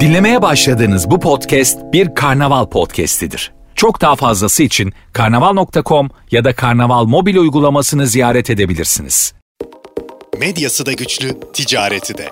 Dinlemeye başladığınız bu podcast bir karnaval podcastidir. Çok daha fazlası için karnaval.com ya da karnaval mobil uygulamasını ziyaret edebilirsiniz. Medyası da güçlü, ticareti de.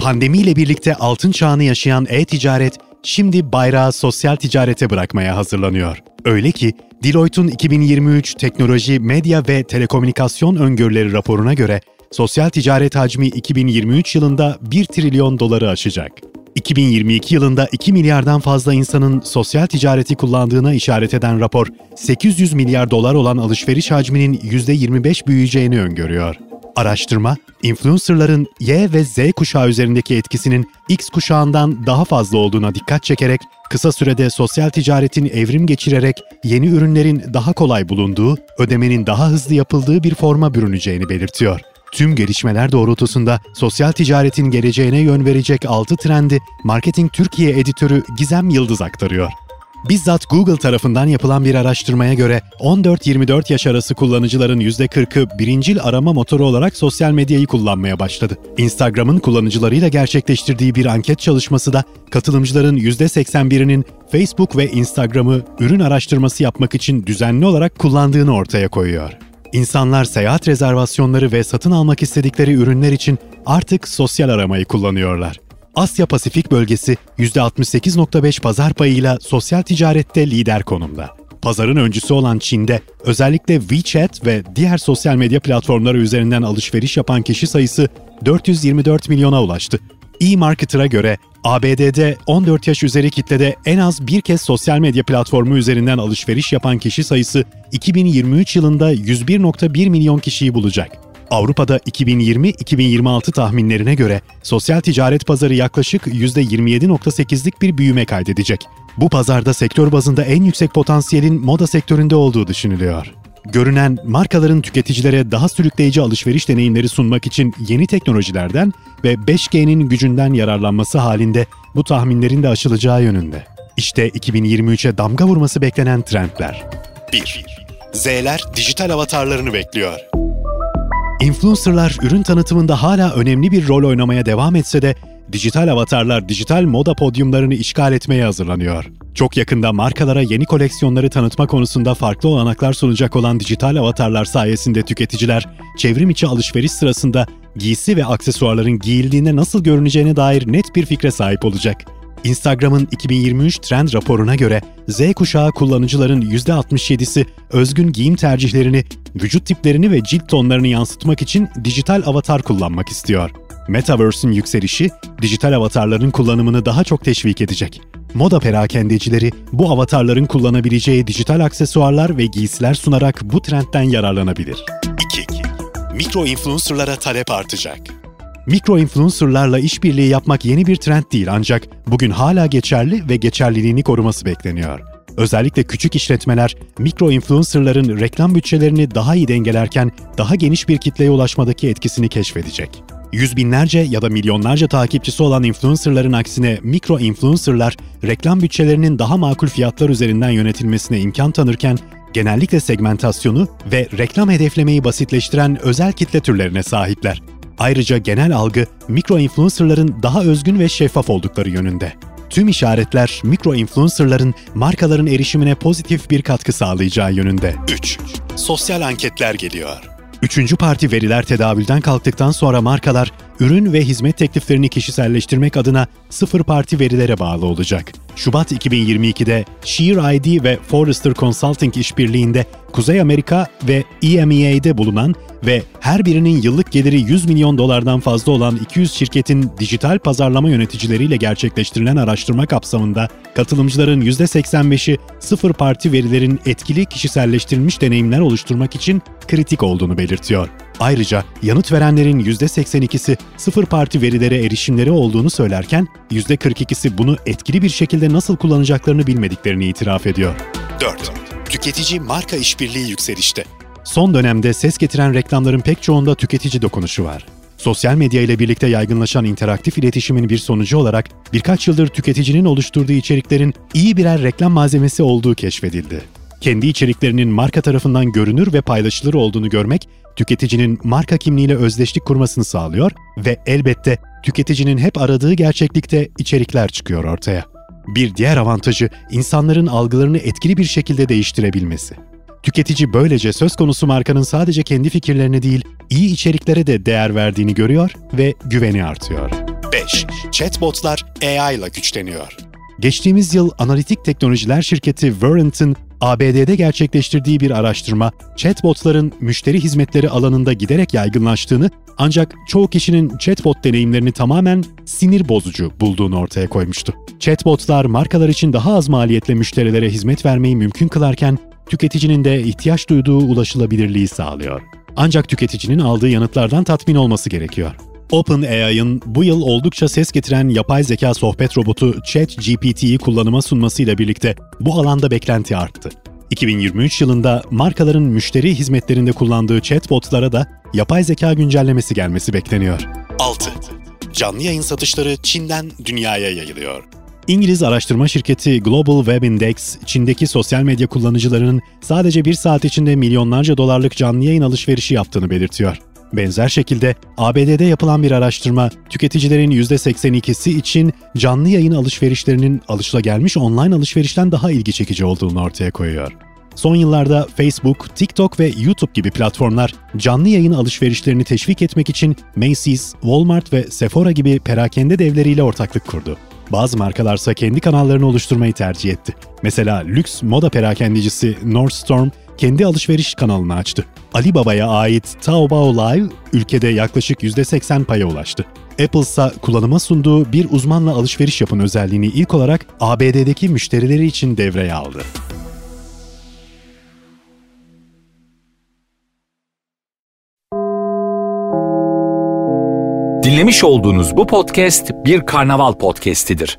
Pandemiyle birlikte altın çağını yaşayan e-ticaret şimdi bayrağı sosyal ticarete bırakmaya hazırlanıyor. Öyle ki Deloitte'un 2023 Teknoloji, Medya ve Telekomünikasyon Öngörüleri raporuna göre sosyal ticaret hacmi 2023 yılında 1 trilyon doları aşacak. 2022 yılında 2 milyardan fazla insanın sosyal ticareti kullandığına işaret eden rapor, 800 milyar dolar olan alışveriş hacminin %25 büyüyeceğini öngörüyor. Araştırma, influencerların Y ve Z kuşağı üzerindeki etkisinin X kuşağından daha fazla olduğuna dikkat çekerek, kısa sürede sosyal ticaretin evrim geçirerek yeni ürünlerin daha kolay bulunduğu, ödemenin daha hızlı yapıldığı bir forma bürüneceğini belirtiyor. Tüm gelişmeler doğrultusunda sosyal ticaretin geleceğine yön verecek 6 trendi Marketing Türkiye editörü Gizem Yıldız aktarıyor. Bizzat Google tarafından yapılan bir araştırmaya göre 14-24 yaş arası kullanıcıların %40'ı birincil arama motoru olarak sosyal medyayı kullanmaya başladı. Instagram'ın kullanıcılarıyla gerçekleştirdiği bir anket çalışması da katılımcıların %81'inin Facebook ve Instagram'ı ürün araştırması yapmak için düzenli olarak kullandığını ortaya koyuyor. İnsanlar seyahat rezervasyonları ve satın almak istedikleri ürünler için artık sosyal aramayı kullanıyorlar. Asya Pasifik bölgesi %68.5 pazar payıyla sosyal ticarette lider konumda. Pazarın öncüsü olan Çin'de özellikle WeChat ve diğer sosyal medya platformları üzerinden alışveriş yapan kişi sayısı 424 milyona ulaştı. E-Marketer'a göre ABD'de 14 yaş üzeri kitlede en az bir kez sosyal medya platformu üzerinden alışveriş yapan kişi sayısı 2023 yılında 101.1 milyon kişiyi bulacak. Avrupa'da 2020-2026 tahminlerine göre sosyal ticaret pazarı yaklaşık %27.8'lik bir büyüme kaydedecek. Bu pazarda sektör bazında en yüksek potansiyelin moda sektöründe olduğu düşünülüyor. Görünen markaların tüketicilere daha sürükleyici alışveriş deneyimleri sunmak için yeni teknolojilerden ve 5G'nin gücünden yararlanması halinde bu tahminlerin de aşılacağı yönünde. İşte 2023'e damga vurması beklenen trendler. 1. Z'ler dijital avatarlarını bekliyor. Influencerlar ürün tanıtımında hala önemli bir rol oynamaya devam etse de dijital avatarlar dijital moda podyumlarını işgal etmeye hazırlanıyor. Çok yakında markalara yeni koleksiyonları tanıtma konusunda farklı olanaklar sunacak olan dijital avatarlar sayesinde tüketiciler çevrim içi alışveriş sırasında giysi ve aksesuarların giyildiğinde nasıl görüneceğine dair net bir fikre sahip olacak. Instagram'ın 2023 trend raporuna göre Z kuşağı kullanıcıların %67'si özgün giyim tercihlerini, vücut tiplerini ve cilt tonlarını yansıtmak için dijital avatar kullanmak istiyor. Metaverse'ün yükselişi, dijital avatarların kullanımını daha çok teşvik edecek. Moda perakendecileri bu avatarların kullanabileceği dijital aksesuarlar ve giysiler sunarak bu trendten yararlanabilir. 2. Mikro influencerlara talep artacak. Mikro influencerlarla işbirliği yapmak yeni bir trend değil ancak bugün hala geçerli ve geçerliliğini koruması bekleniyor. Özellikle küçük işletmeler mikro influencerların reklam bütçelerini daha iyi dengelerken daha geniş bir kitleye ulaşmadaki etkisini keşfedecek. Yüz binlerce ya da milyonlarca takipçisi olan influencerların aksine mikro influencerlar reklam bütçelerinin daha makul fiyatlar üzerinden yönetilmesine imkan tanırken genellikle segmentasyonu ve reklam hedeflemeyi basitleştiren özel kitle türlerine sahipler. Ayrıca genel algı mikro influencerların daha özgün ve şeffaf oldukları yönünde. Tüm işaretler mikro influencerların markaların erişimine pozitif bir katkı sağlayacağı yönünde. 3. Sosyal anketler geliyor. Üçüncü parti veriler tedavülden kalktıktan sonra markalar ürün ve hizmet tekliflerini kişiselleştirmek adına sıfır parti verilere bağlı olacak. Şubat 2022'de Sheer ID ve Forrester Consulting işbirliğinde Kuzey Amerika ve EMEA'de bulunan ve her birinin yıllık geliri 100 milyon dolardan fazla olan 200 şirketin dijital pazarlama yöneticileriyle gerçekleştirilen araştırma kapsamında katılımcıların %85'i sıfır parti verilerin etkili kişiselleştirilmiş deneyimler oluşturmak için kritik olduğunu belirtiyor. Ayrıca yanıt verenlerin %82'si sıfır parti verilere erişimleri olduğunu söylerken %42'si bunu etkili bir şekilde nasıl kullanacaklarını bilmediklerini itiraf ediyor. 4. Tüketici marka işbirliği yükselişte. Son dönemde ses getiren reklamların pek çoğunda tüketici dokunuşu var. Sosyal medya ile birlikte yaygınlaşan interaktif iletişimin bir sonucu olarak birkaç yıldır tüketicinin oluşturduğu içeriklerin iyi birer reklam malzemesi olduğu keşfedildi. Kendi içeriklerinin marka tarafından görünür ve paylaşılır olduğunu görmek, tüketicinin marka kimliğiyle özdeşlik kurmasını sağlıyor ve elbette tüketicinin hep aradığı gerçeklikte içerikler çıkıyor ortaya. Bir diğer avantajı insanların algılarını etkili bir şekilde değiştirebilmesi. Tüketici böylece söz konusu markanın sadece kendi fikirlerine değil, iyi içeriklere de değer verdiğini görüyor ve güveni artıyor. 5. Chatbotlar AI ile güçleniyor. Geçtiğimiz yıl analitik teknolojiler şirketi Verint'in ABD'de gerçekleştirdiği bir araştırma, chatbotların müşteri hizmetleri alanında giderek yaygınlaştığını ancak çoğu kişinin chatbot deneyimlerini tamamen sinir bozucu bulduğunu ortaya koymuştu. Chatbotlar markalar için daha az maliyetle müşterilere hizmet vermeyi mümkün kılarken tüketicinin de ihtiyaç duyduğu ulaşılabilirliği sağlıyor. Ancak tüketicinin aldığı yanıtlardan tatmin olması gerekiyor. OpenAI'ın bu yıl oldukça ses getiren yapay zeka sohbet robotu ChatGPT'yi kullanıma sunmasıyla birlikte bu alanda beklenti arttı. 2023 yılında markaların müşteri hizmetlerinde kullandığı chatbotlara da yapay zeka güncellemesi gelmesi bekleniyor. 6. Canlı yayın satışları Çin'den dünyaya yayılıyor. İngiliz araştırma şirketi Global Web Index, Çin'deki sosyal medya kullanıcılarının sadece bir saat içinde milyonlarca dolarlık canlı yayın alışverişi yaptığını belirtiyor. Benzer şekilde ABD'de yapılan bir araştırma, tüketicilerin %82'si için canlı yayın alışverişlerinin alışılagelmiş online alışverişten daha ilgi çekici olduğunu ortaya koyuyor. Son yıllarda Facebook, TikTok ve YouTube gibi platformlar canlı yayın alışverişlerini teşvik etmek için Macy's, Walmart ve Sephora gibi perakende devleriyle ortaklık kurdu. Bazı markalarsa kendi kanallarını oluşturmayı tercih etti. Mesela lüks moda perakendecisi Nordstrom kendi alışveriş kanalını açtı. Alibaba'ya ait Taobao Live ülkede yaklaşık %80 paya ulaştı. Apple ise kullanıma sunduğu bir uzmanla alışveriş yapın özelliğini ilk olarak ABD'deki müşterileri için devreye aldı. Dinlemiş olduğunuz bu podcast bir karnaval podcastidir.